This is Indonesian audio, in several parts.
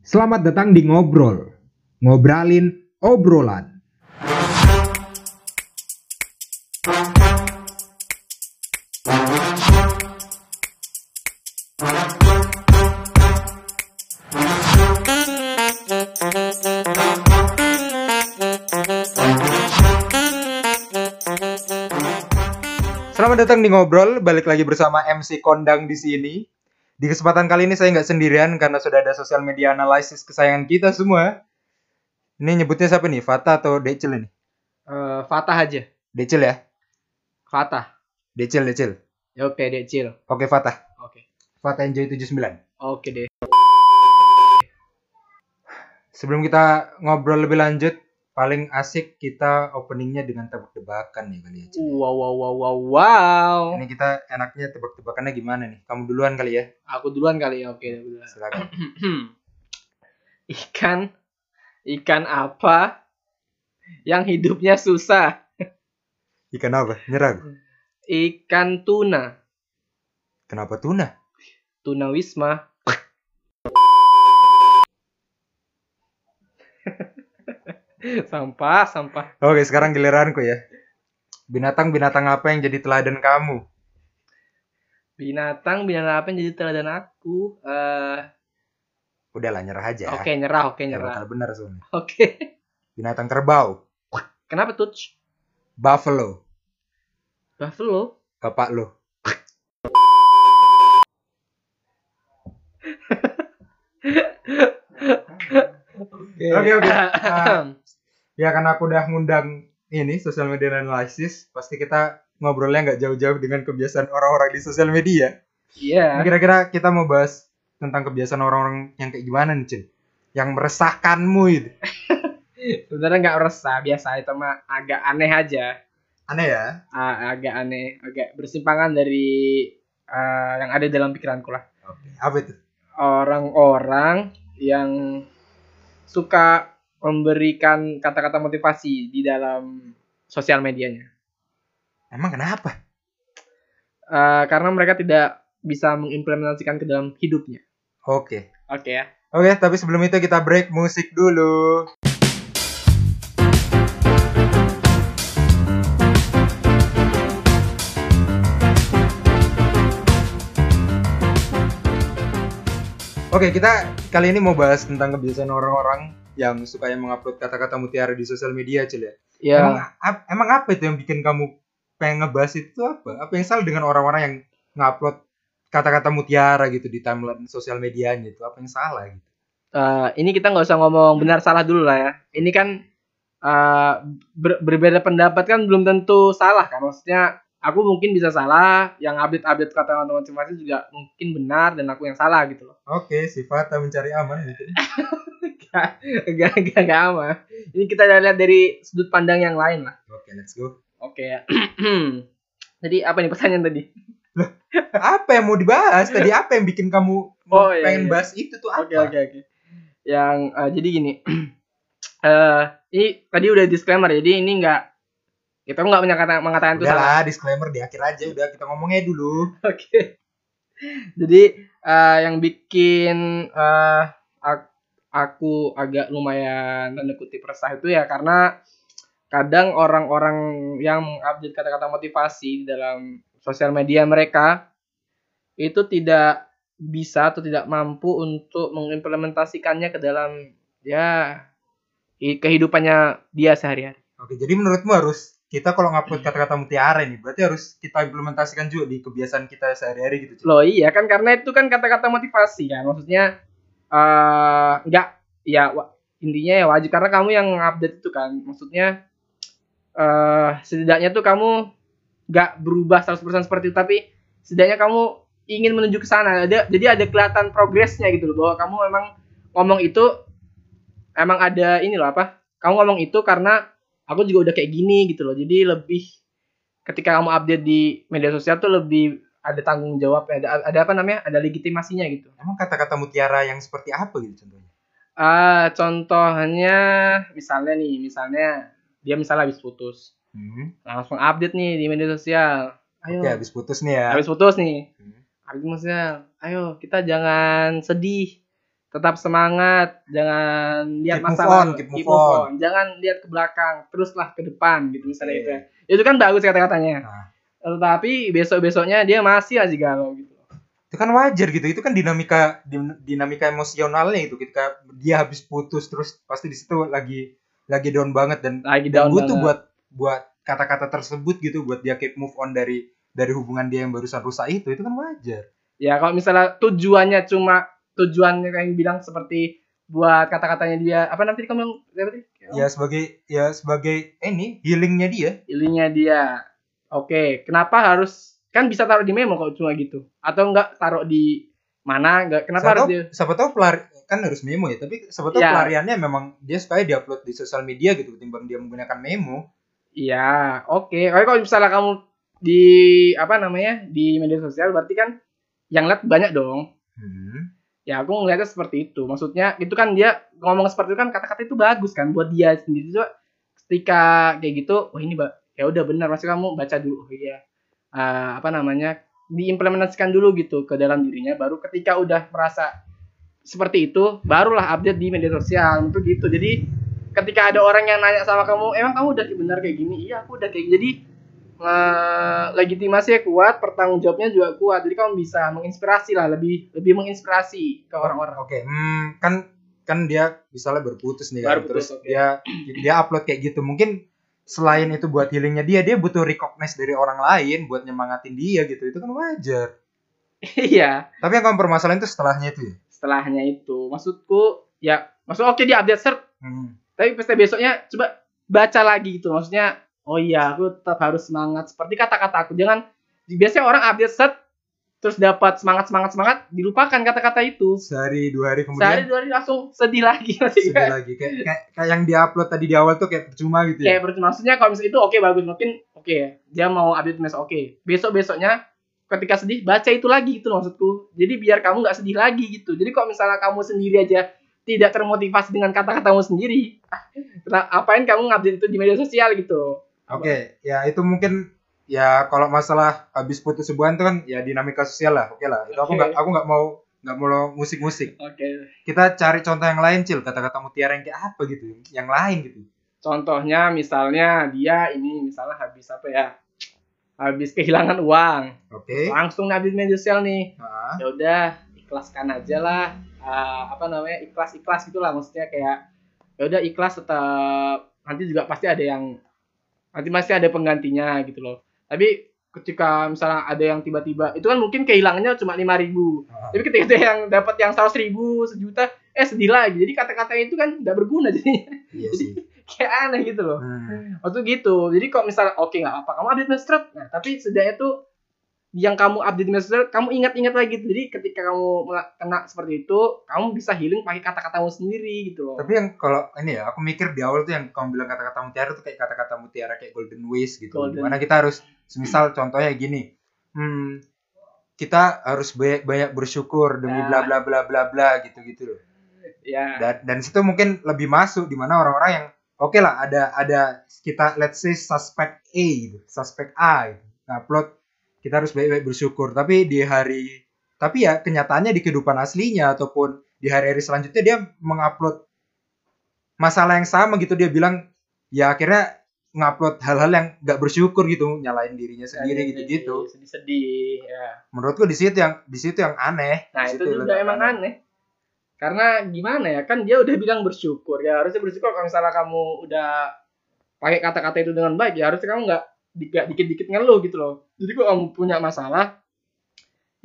Selamat datang di Ngobrol. Ngobralin obrolan. Selamat datang di Ngobrol, balik lagi bersama MC Kondang di sini. Di kesempatan kali ini saya nggak sendirian karena sudah ada sosial media analisis kesayangan kita semua. Ini nyebutnya siapa nih? Fata atau Decil ini? Eh, Fatah aja. Decil ya? Fatah. Decil, Decil. Ya, Oke, Decil. Oke, Fatah. Oke. Fata Enjoy 79. Oke deh. Sebelum kita ngobrol lebih lanjut, paling asik kita openingnya dengan tebak-tebakan nih kali ya. Wow, wow, wow, wow, wow. Ini kita enaknya tebak-tebakannya gimana nih? Kamu duluan kali ya? Aku duluan kali ya. Oke, duluan. Silakan. ikan ikan apa yang hidupnya susah? Ikan apa? Nyerah. gua. Ikan tuna. Kenapa tuna? Tuna sampah, sampah. Oke, sekarang giliranku ya. Binatang-binatang apa yang jadi teladan kamu? Binatang, binatang apa yang jadi teladan aku? Eh, Udahlah, nyerah aja. oke, nyerah, oke, Ya, nyerah. bakal benar soalnya. Oke. Binatang kerbau. Kenapa tuh? Buffalo. Buffalo. Bapak lo. Oke, oke. Ya karena aku udah ngundang ini sosial media analysis, pasti kita ngobrolnya nggak jauh-jauh dengan kebiasaan orang-orang di sosial media. Iya. Nah, Kira-kira kita mau bahas tentang kebiasaan orang-orang yang kayak gimana nih, Cil? Yang meresahkanmu itu. Sebenarnya nggak resah, biasa itu mah agak aneh aja. Aneh ya? Ah, agak aneh, agak bersimpangan dari ah, yang ada dalam pikiranku lah. Oke. Apa itu? Orang-orang yang suka memberikan kata-kata motivasi di dalam sosial medianya. Emang kenapa? Ah, karena mereka tidak bisa mengimplementasikan ke dalam hidupnya. Oke. Oke ya. Oke, tapi sebelum itu kita break musik dulu. Oke, kita kali ini mau bahas tentang kebiasaan orang-orang yang suka yang mengupload kata-kata mutiara di sosial media, Cil ya. Ya, Emang, ap- emang apa itu yang bikin kamu pengen ngebahas itu apa? Apa yang salah dengan orang-orang yang ngupload kata-kata mutiara gitu di timeline sosial medianya itu? Apa yang salah gitu? eh, ini kita nggak usah ngomong benar salah dulu lah ya. Ini kan eh, ber- berbeda pendapat kan belum tentu salah kan. Maksudnya aku mungkin bisa salah, yang update-update kata motivasi juga mungkin benar dan aku yang salah gitu loh. Oke, sifat mencari aman gitu. Gak, gak, gak, gak aman. Ini kita lihat dari sudut pandang yang lain lah. Oke, let's go. Oke ya. Jadi apa nih pertanyaan tadi? Apa yang mau dibahas tadi? Apa yang bikin kamu Oh, iya, pengen iya. bahas itu tuh apa? Oke oke oke. Yang eh, jadi gini. eh ini tadi udah disclaimer jadi ini nggak kita nggak menyatakan mengatakan itu salah. lah, disclaimer di akhir aja. Udah kita ngomongnya dulu. Oke. Jadi eh, yang bikin eh, ak- aku agak lumayan tanda kutip resah itu ya karena kadang orang-orang yang mengupdate kata-kata motivasi di dalam sosial media mereka itu tidak bisa atau tidak mampu untuk mengimplementasikannya ke dalam ya kehidupannya dia sehari-hari. Oke, jadi menurutmu harus kita kalau ngupload kata-kata mutiara nih, berarti harus kita implementasikan juga di kebiasaan kita sehari-hari gitu. Loh iya kan karena itu kan kata-kata motivasi kan. Maksudnya eh enggak ya intinya ya wajib karena kamu yang update itu kan. Maksudnya eh setidaknya tuh kamu nggak berubah 100% seperti itu tapi setidaknya kamu ingin menuju ke sana. Ada jadi ada kelihatan progresnya gitu loh bahwa kamu memang ngomong itu emang ada ini loh apa? Kamu ngomong itu karena aku juga udah kayak gini gitu loh. Jadi lebih ketika kamu update di media sosial tuh lebih ada tanggung jawab ada ada apa namanya ada legitimasinya gitu Emang kata-kata mutiara yang seperti apa gitu contohnya? ah contohnya misalnya nih misalnya dia misalnya habis putus Hmm. langsung update nih di media sosial ayo Oke, habis putus nih ya. habis putus nih Hmm. habis maksudnya ayo kita jangan sedih tetap semangat jangan lihat Keep on, keep move on. jangan lihat ke belakang teruslah ke depan gitu misalnya Oke. itu ya. itu kan bagus kata-katanya Nah. Tetapi besok besoknya dia masih aja galau gitu. Itu kan wajar gitu. Itu kan dinamika din- dinamika emosionalnya itu ketika dia habis putus terus pasti di situ lagi lagi down banget dan, lagi dan down butuh banget. buat buat kata-kata tersebut gitu. Buat dia keep move on dari dari hubungan dia yang barusan rusak itu. Itu kan wajar. Ya kalau misalnya tujuannya cuma tujuan yang bilang seperti buat kata-katanya dia apa nanti kamu yang ya sebagai ya sebagai eh, ini healingnya dia. Ilinya dia oke kenapa harus kan bisa taruh di memo kalau cuma gitu? Atau enggak taruh di mana? Enggak kenapa siapa harus tahu, dia siapa tahu pelar kan harus memo ya tapi siapa tahu Ya. pelariannya memang dia supaya diupload di sosial media gitu ketimbang dia menggunakan memo. Iya oke. Oke, kalau misalnya kamu di apa namanya di media sosial berarti kan yang lihat banyak dong. Hmm. ya aku ngeliatnya seperti itu. Maksudnya itu kan dia ngomong seperti itu kan kata-kata itu bagus kan buat dia sendiri. Juga ketika kayak gitu oh ini Mbak, ya udah benar maksud kamu baca dulu. Oh iya. Eh, apa namanya diimplementasikan dulu gitu ke dalam dirinya baru ketika udah merasa seperti itu barulah update di media sosial itu gitu. Jadi ketika ada orang yang nanya sama kamu emang kamu udah benar kayak gini? Iya aku udah kayak jadi eh, legitimasinya kuat pertanggung jawabnya juga kuat. Jadi kamu bisa menginspirasi lah lebih lebih menginspirasi ke orang-orang. Oke hmm, kan kan dia misalnya berputus nih kan Baru terus oke. dia dia upload kayak gitu. Mungkin selain itu buat healingnya dia dia butuh recognize dari orang lain buat nyemangatin dia gitu. Itu kan wajar. Iya. Tapi yang kamu permasalahin itu setelahnya itu ya? Setelahnya itu. Maksudku ya maksud oke dia update cert hmm. tapi pasti besoknya coba baca lagi gitu. Maksudnya oh iya aku tetap harus semangat. Seperti kata-kata aku jangan biasanya orang update set terus dapat semangat semangat semangat dilupakan kata-kata itu. Sehari dua hari sehari kemudian dua hari langsung sedih lagi masih sedih lagi. Kayak, kayak kayak yang diupload tadi di awal tuh kayak percuma gitu ya? Kayak berarti maksudnya kalau misalnya itu oke bagus. Mungkin oke dia mau update mes oke. Besok besoknya ketika sedih baca itu lagi itu maksudku. Jadi biar kamu nggak sedih lagi gitu. Jadi kalau misalnya kamu sendiri aja tidak termotivasi dengan kata-katamu sendiri kenapa apain kamu ngupdate itu di media sosial gitu? Oke, ya itu mungkin ya kalau masalah habis putus hubungan itu kan ya dinamika sosial lah. Oke lah, itu aku Oke. nggak aku nggak mau nggak mau musik-musik. oke Kita cari contoh yang lain, Cil. Kata-kata mutiara yang kayak apa gitu, yang lain gitu. contohnya misalnya dia ini misalnya habis apa ya habis kehilangan uang Oke. langsung update media sosial nih Nah, ya udah ikhlaskan aja lah Ah, apa namanya ikhlas ikhlas gitulah maksudnya kayak ya udah ikhlas tetap nanti juga pasti ada yang nanti masih ada penggantinya gitu loh tapi ketika misalnya ada yang tiba-tiba itu kan mungkin kehilangannya cuma lima ribu nah. tapi ketika ada yang dapat yang seratus ribu sejuta eh sedih lagi jadi kata-kata itu kan tidak berguna jadinya iya sih. kayak aneh gitu loh Hmm. waktu gitu jadi kok misalnya oke nggak apa kamu update message nah tapi setidaknya tuh yang kamu update message kamu ingat-ingat lagi gitu. jadi ketika kamu kena seperti itu kamu bisa healing pakai kata-katamu sendiri gitu loh Tapi yang kalau ini ya, aku mikir di awal tuh yang kamu bilang kata-kata mutiara tuh kayak kata-kata mutiara kayak golden ways gitu. Golden. Di mana kita harus, semisal contohnya gini, hmm, kita harus banyak banyak bersyukur demi Ya. bla bla bla bla bla gitu gitu loh. ya dan dan situ mungkin lebih masuk di mana orang-orang yang oke lah ada ada kita let's say suspek A gitu suspek A gitu. upload kita harus baik-baik bersyukur tapi di hari tapi ya kenyataannya di kehidupan aslinya ataupun di hari-hari selanjutnya dia mengupload masalah yang sama gitu dia bilang ya akhirnya ngupload hal-hal yang gak bersyukur gitu nyalain dirinya sendiri gitu-gitu sedih-sedih ya. Menurutku di situ yang di situ yang aneh. Nah itu juga emang aneh. karena gimana ya kan dia udah bilang bersyukur ya. Harusnya bersyukur kalau misalnya kamu udah pakai kata-kata itu dengan baik ya harusnya kamu nggak nggak dikit-dikit ngeluh gitu loh. Jadi kalau kamu punya masalah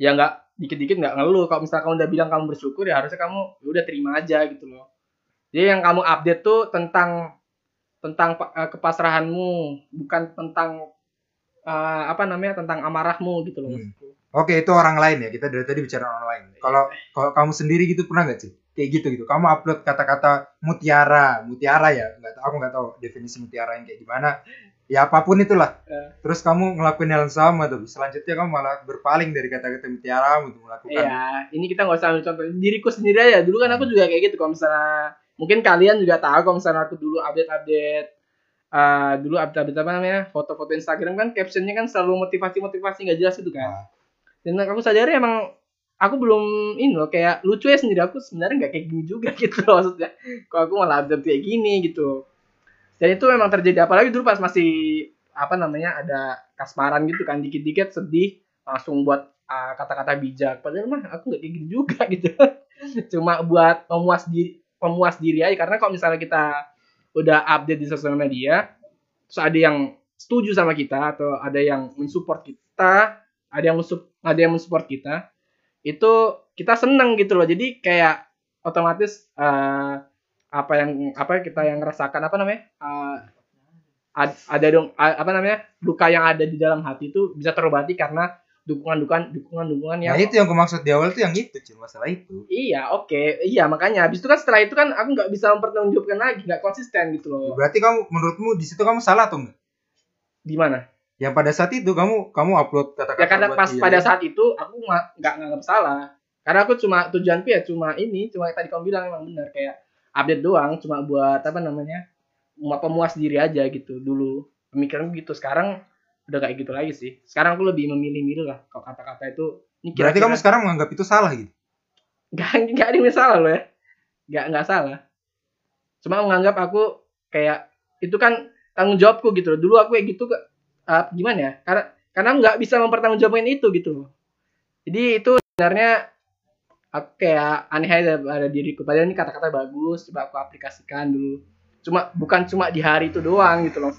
ya nggak dikit-dikit nggak ngeluh. Kalau misalnya kamu udah bilang kamu bersyukur ya harusnya kamu ya udah terima aja gitu loh. Jadi yang kamu update tuh tentang tentang eh, kepasrahanmu bukan tentang eh, apa namanya tentang amarahmu gitu loh Hmm. Oke itu orang lain ya kita dari tadi bicara orang lain. Kalau kalau kamu sendiri gitu pernah nggak sih kayak gitu gitu? Kamu upload kata-kata mutiara, mutiara ya? Nggak tahu, aku nggak tahu definisi mutiara yang kayak gimana. Ya apa pun itulah. Ya. Terus kamu ngelakuin hal yang sama tuh. Selanjutnya kamu malah berpaling dari kata-kata mutiara untuk melakukan. Iya, ini kita nggak usah ambil contoh diriku sendiri aja. Dulu kan aku juga kayak gitu. Kalau misalnya mungkin kalian juga tahu kalau misalnya aku dulu update-update eh dulu update-update apa namanya foto-foto Instagram kan captionnya kan selalu motivasi-motivasi nggak jelas itu kan. Nah, Dan aku sadari emang aku belum ini loh kayak lucu ya sendiri. Aku sebenarnya nggak kayak gini juga gitu loh maksudnya. Kok aku malah update kayak gini gitu. Dan itu memang terjadi. Apalagi dulu pas masih apa namanya ada kasmaran gitu kan dikit-dikit sedih langsung buat uh, kata-kata bijak. Padahal mah aku nggak kayak gini juga gitu. Cuma buat memuas diri pemuas diri aja. Karena kalau misalnya kita udah update di sosial media terus ada yang setuju sama kita atau ada yang mensupport kita ada yang mensup ada yang mensupport kita itu kita seneng gitu loh. Jadi kayak otomatis uh, apa yang apa kita yang rasakan apa namanya uh, ad- ada dong apa namanya luka yang ada di dalam hati itu bisa terobati karena dukungan dukungan dukungan dukungan yang Nah itu yang aku maksud di awal tuh yang itu Cil, masalah itu. iya oke. Iya makanya habis itu kan setelah itu kan aku nggak bisa mempertanggungjawabkan lagi nggak konsisten gitu loh. Berarti kamu menurutmu di situ kamu salah atau enggak? di mana? Yang pada saat itu kamu kamu upload kata-kata ya karena buat pas dia. pada saat itu aku nggak nggak nganggap salah. Karena aku cuma tujuanku ya cuma ini cuma yang tadi kamu bilang emang benar. Kayak update doang cuma buat apa namanya mau pemuas diri aja gitu dulu. Pemikiran gitu. Sekarang udah kayak gitu lagi sih. Sekarang aku lebih memilih-milih lah kalau kata-kata itu. Ini Berarti kamu sekarang menganggap itu salah gitu. nggak nggak ada yang salah loh ya. Nggak nggak salah. Cuma menganggap aku kayak itu kan tanggung jawabku gitu loh. Dulu aku kayak gitu ke- ah, gimana ya? Karena karena nggak bisa mempertanggungjawabkan itu gitu loh. Jadi itu sebenarnya aku kayak aneh aja pada diriku. Padahal ini kata-kata bagus coba aku aplikasikan dulu. Cuma bukan cuma di hari itu doang gitu loh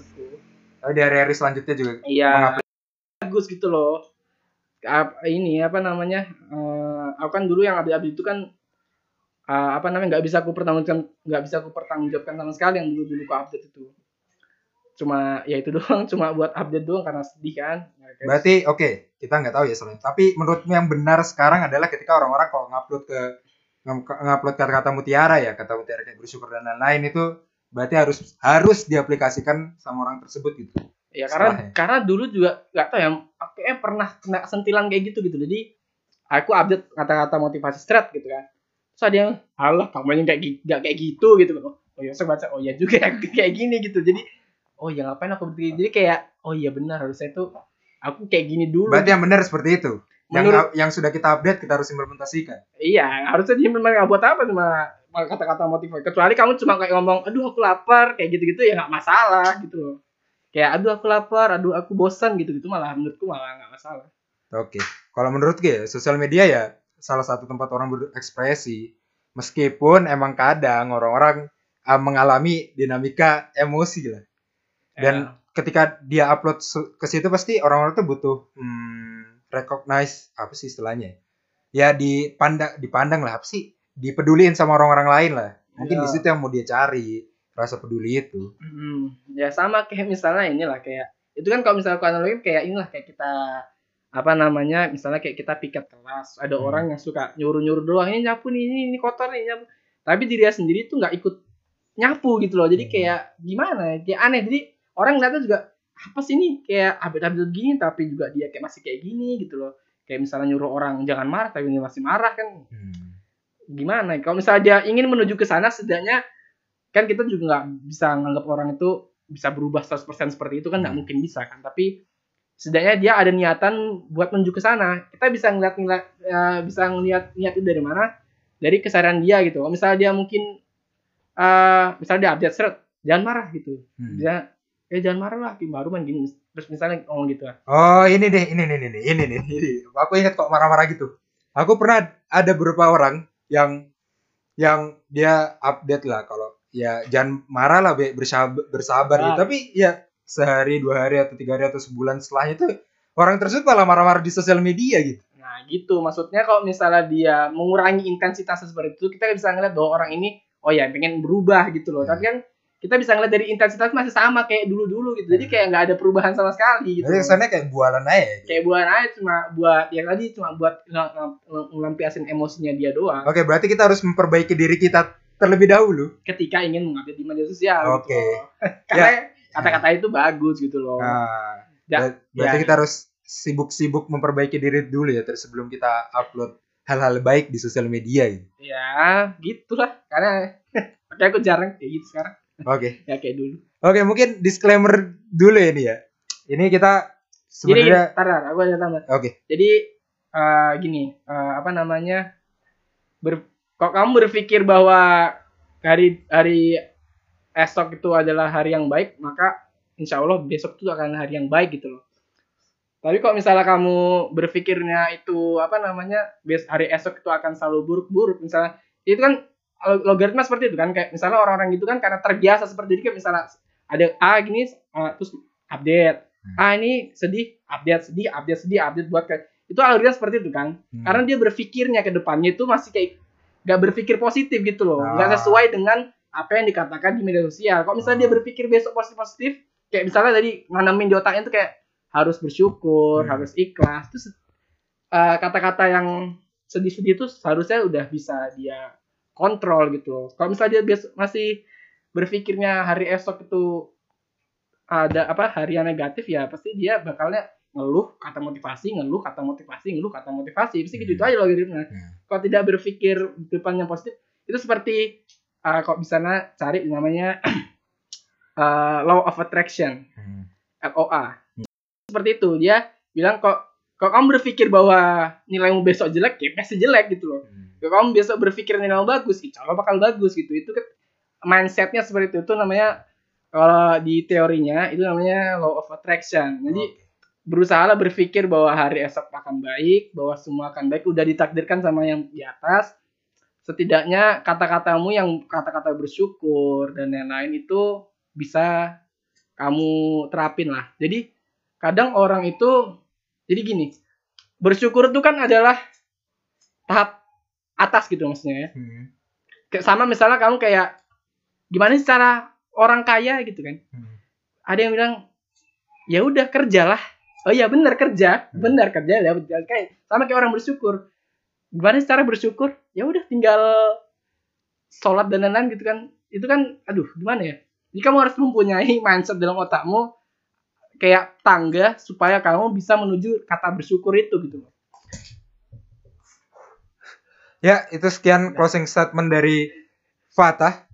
Tapi di hari-hari selanjutnya juga Iya. Bagus gitu loh. Ap- ini apa namanya? eh, aku kan dulu yang update-update itu kan eh, apa namanya nggak bisa aku pertanggungjawabkan nggak bisa aku pertanggungjawabkan sama sekali yang dulu dulu aku update itu. Cuma ya itu doang, cuma buat update doang karena sedih kan. Kayak- Berarti oke, kita nggak tahu ya soalnya. Tapi menurutmu yang benar sekarang adalah ketika orang-orang kalau ngupload ke ng- ngupload kata-kata mutiara ya, kata mutiara kayak bersyukur dan lain-lain itu berarti harus harus diaplikasikan sama orang tersebut gitu. Ya karena Setelahnya. karena dulu juga nggak tahu ya, aku kayaknya pernah kena sentilan kayak gitu gitu. Jadi aku update kata-kata motivasi straight gitu kan. Terus ada yang, alah kamu yang kayak nggak kayak gitu gitu. Oh ya saya baca, oh ya juga ya, kayak gini gitu. Jadi oh ya ngapain aku begini. Jadi kayak oh iya benar harusnya itu aku kayak gini dulu. Berarti yang benar seperti itu. Yang Menurut- yang sudah kita update kita harus implementasikan. Iya, harusnya dia memang nggak buat apa cuma kata-kata motivasi. Kecuali kamu cuma kayak ngomong, aduh aku lapar, kayak gitu-gitu ya nggak masalah gitu loh. Kayak aduh aku lapar, aduh aku bosan gitu-gitu malah menurutku malah nggak masalah. Oke. Kalau menurutku ya, sosial media ya salah satu tempat orang berekspresi. Meskipun emang kadang orang-orang uh, mengalami dinamika emosi lah. Dan ketika dia upload ke situ pasti orang-orang tuh butuh hmm, recognize apa sih istilahnya? Ya dipandang dipandang lah apa sih? Dipeduliin sama orang-orang lain lah. Mungkin Ya. di situ yang mau dia cari rasa peduli itu. Hmm, ya sama kayak misalnya inilah kayak itu kan kalau misalnya aku analogi kayak inilah kayak kita apa namanya misalnya kayak kita piket kelas ada Hmm. orang yang suka nyuruh nyuruh doang ini nyapu nih ini, ini kotor nih nyapu tapi diri sendiri tuh nggak ikut nyapu gitu loh jadi Hmm. kayak gimana ya kayak aneh jadi orang ngeliatnya juga apa sih ini kayak update-update gini tapi juga dia kayak masih kayak gini gitu loh kayak misalnya nyuruh orang jangan marah tapi dia masih marah kan Hmm. Gimana kalau misalnya dia ingin menuju ke sana setidaknya kan kita juga nggak bisa nganggap orang itu bisa berubah 100% seperti itu kan nggak Hmm. mungkin bisa kan tapi setidaknya dia ada niatan buat menuju ke sana kita bisa ngeliat ngeliat ya, bisa ngeliat niat itu dari mana dari kesadaran dia gitu kalau misalnya dia mungkin eh misalnya dia update seret jangan marah gitu Hmm. dia eh jangan marah lah baru main gini terus misalnya ngomong gitu Oh ini deh, ini nih, ini nih, ini nih, ini. Aku ingat kok marah-marah gitu. Aku pernah ada beberapa orang yang yang dia update lah kalau ya jangan marah lah Be, bersabar, bersabar gitu. Ah. Tapi ya sehari, dua hari atau tiga hari atau sebulan setelahnya itu orang tersebut malah marah-marah di sosial media gitu. Nah gitu, maksudnya kalau misalnya dia mengurangi intensitas seperti itu, kita bisa ngeliat bahwa orang ini, oh ya pengen berubah gitu loh. Hmm. Tapi kan kita bisa ngeliat dari intensitas masih sama kayak dulu-dulu gitu. Jadi Hmm. kayak nggak ada perubahan sama sekali gitu. Jadi kesannya kayak bualan aja. Gitu. Kayak buat aja cuma buat yang tadi cuma buat ng- ng- ng- ngelampiasin emosinya dia doang. Oke, berarti kita harus memperbaiki diri kita terlebih dahulu. Ketika ingin mengupdate di media sosial. Oke. Gitu loh. Karena kata-kata itu bagus gitu loh. Nah, Ya, ber- berarti ya. kita harus sibuk-sibuk memperbaiki diri dulu ya terus sebelum kita upload hal-hal baik di sosial media gitu. Ya, gitulah. Karena Oke, aku jarang kayak gitu sekarang. Oke. Ya kayak dulu. Oke, mungkin disclaimer dulu ya ini ya. Ini kita Jadi, sebenarnya tar, tar, aku ada tambah. oke. Jadi eh, gini, eh, apa namanya? Ber, kok kamu berpikir bahwa hari hari esok itu adalah hari yang baik, maka insya Allah besok itu akan hari yang baik gitu loh. Tapi kok misalnya kamu berpikirnya itu apa namanya bes hari esok itu akan selalu buruk-buruk misalnya itu kan logaritma seperti itu kan kayak misalnya orang-orang gitu kan karena terbiasa seperti itu kayak misalnya ada A gini uh, terus update A ini sedih update sedih update sedih update buat kayak itu algoritma seperti itu kan Hmm. karena dia berpikirnya ke depannya itu masih kayak nggak berpikir positif gitu loh nggak Ah. sesuai dengan apa yang dikatakan di media sosial kok misalnya dia berpikir besok positif positif kayak misalnya tadi nganamin di otaknya itu kayak harus bersyukur Hmm. harus ikhlas terus eh, kata-kata yang sedih-sedih itu seharusnya udah bisa dia kontrol gitu loh. kalau misalnya dia bias- masih berpikirnya hari esok itu ada apa hari yang negatif ya pasti dia bakalnya ngeluh kata motivasi ngeluh kata motivasi ngeluh kata motivasi pasti gitu, -gitu Hmm. aja logaritma Hmm. kalau tidak berpikir depan yang positif itu seperti uh, kok bisa na- cari namanya uh, law of attraction Hmm. LOA seperti itu dia bilang kok kok kamu berpikir bahwa nilaimu besok jelek ya pasti jelek gitu loh Hmm. Kalau kamu besok berpikir nilaimu bagus insya Allah bakal bagus gitu itu kan mindsetnya seperti itu itu namanya kalau di teorinya itu namanya law of attraction jadi Oke. berusaha berpikir bahwa hari esok akan baik, bahwa semua akan baik, udah ditakdirkan sama yang di atas. Setidaknya kata-katamu yang kata-kata bersyukur dan lain-lain itu bisa kamu terapin lah. Jadi kadang orang itu jadi gini, bersyukur itu kan adalah tahap atas gitu maksudnya ya. Hmm. Sama misalnya kamu kayak gimana sih cara orang kaya gitu kan? Hmm. ada yang bilang ya udah kerjalah. Oh iya benar kerja. Benar kerja ya kayak sama kayak orang bersyukur. Gimana sih cara bersyukur? Ya udah tinggal sholat dan lain-lain gitu kan. Itu kan aduh gimana ya? Jadi kamu harus mempunyai mindset dalam otakmu kayak tangga supaya kamu bisa menuju kata bersyukur itu gitu. loh Ya, itu sekian closing statement dari Fatah.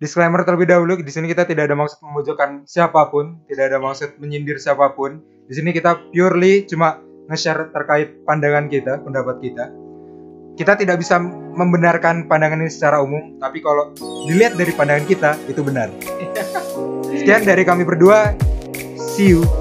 Disclaimer terlebih dahulu, di sini kita tidak ada maksud memojokkan siapa pun, tidak ada maksud menyindir siapa pun. Di sini kita purely cuma nge-share terkait pandangan kita, pendapat kita. Kita tidak bisa membenarkan pandangan ini secara umum, tapi kalau dilihat dari pandangan kita, itu benar. Sekian dari kami berdua. See you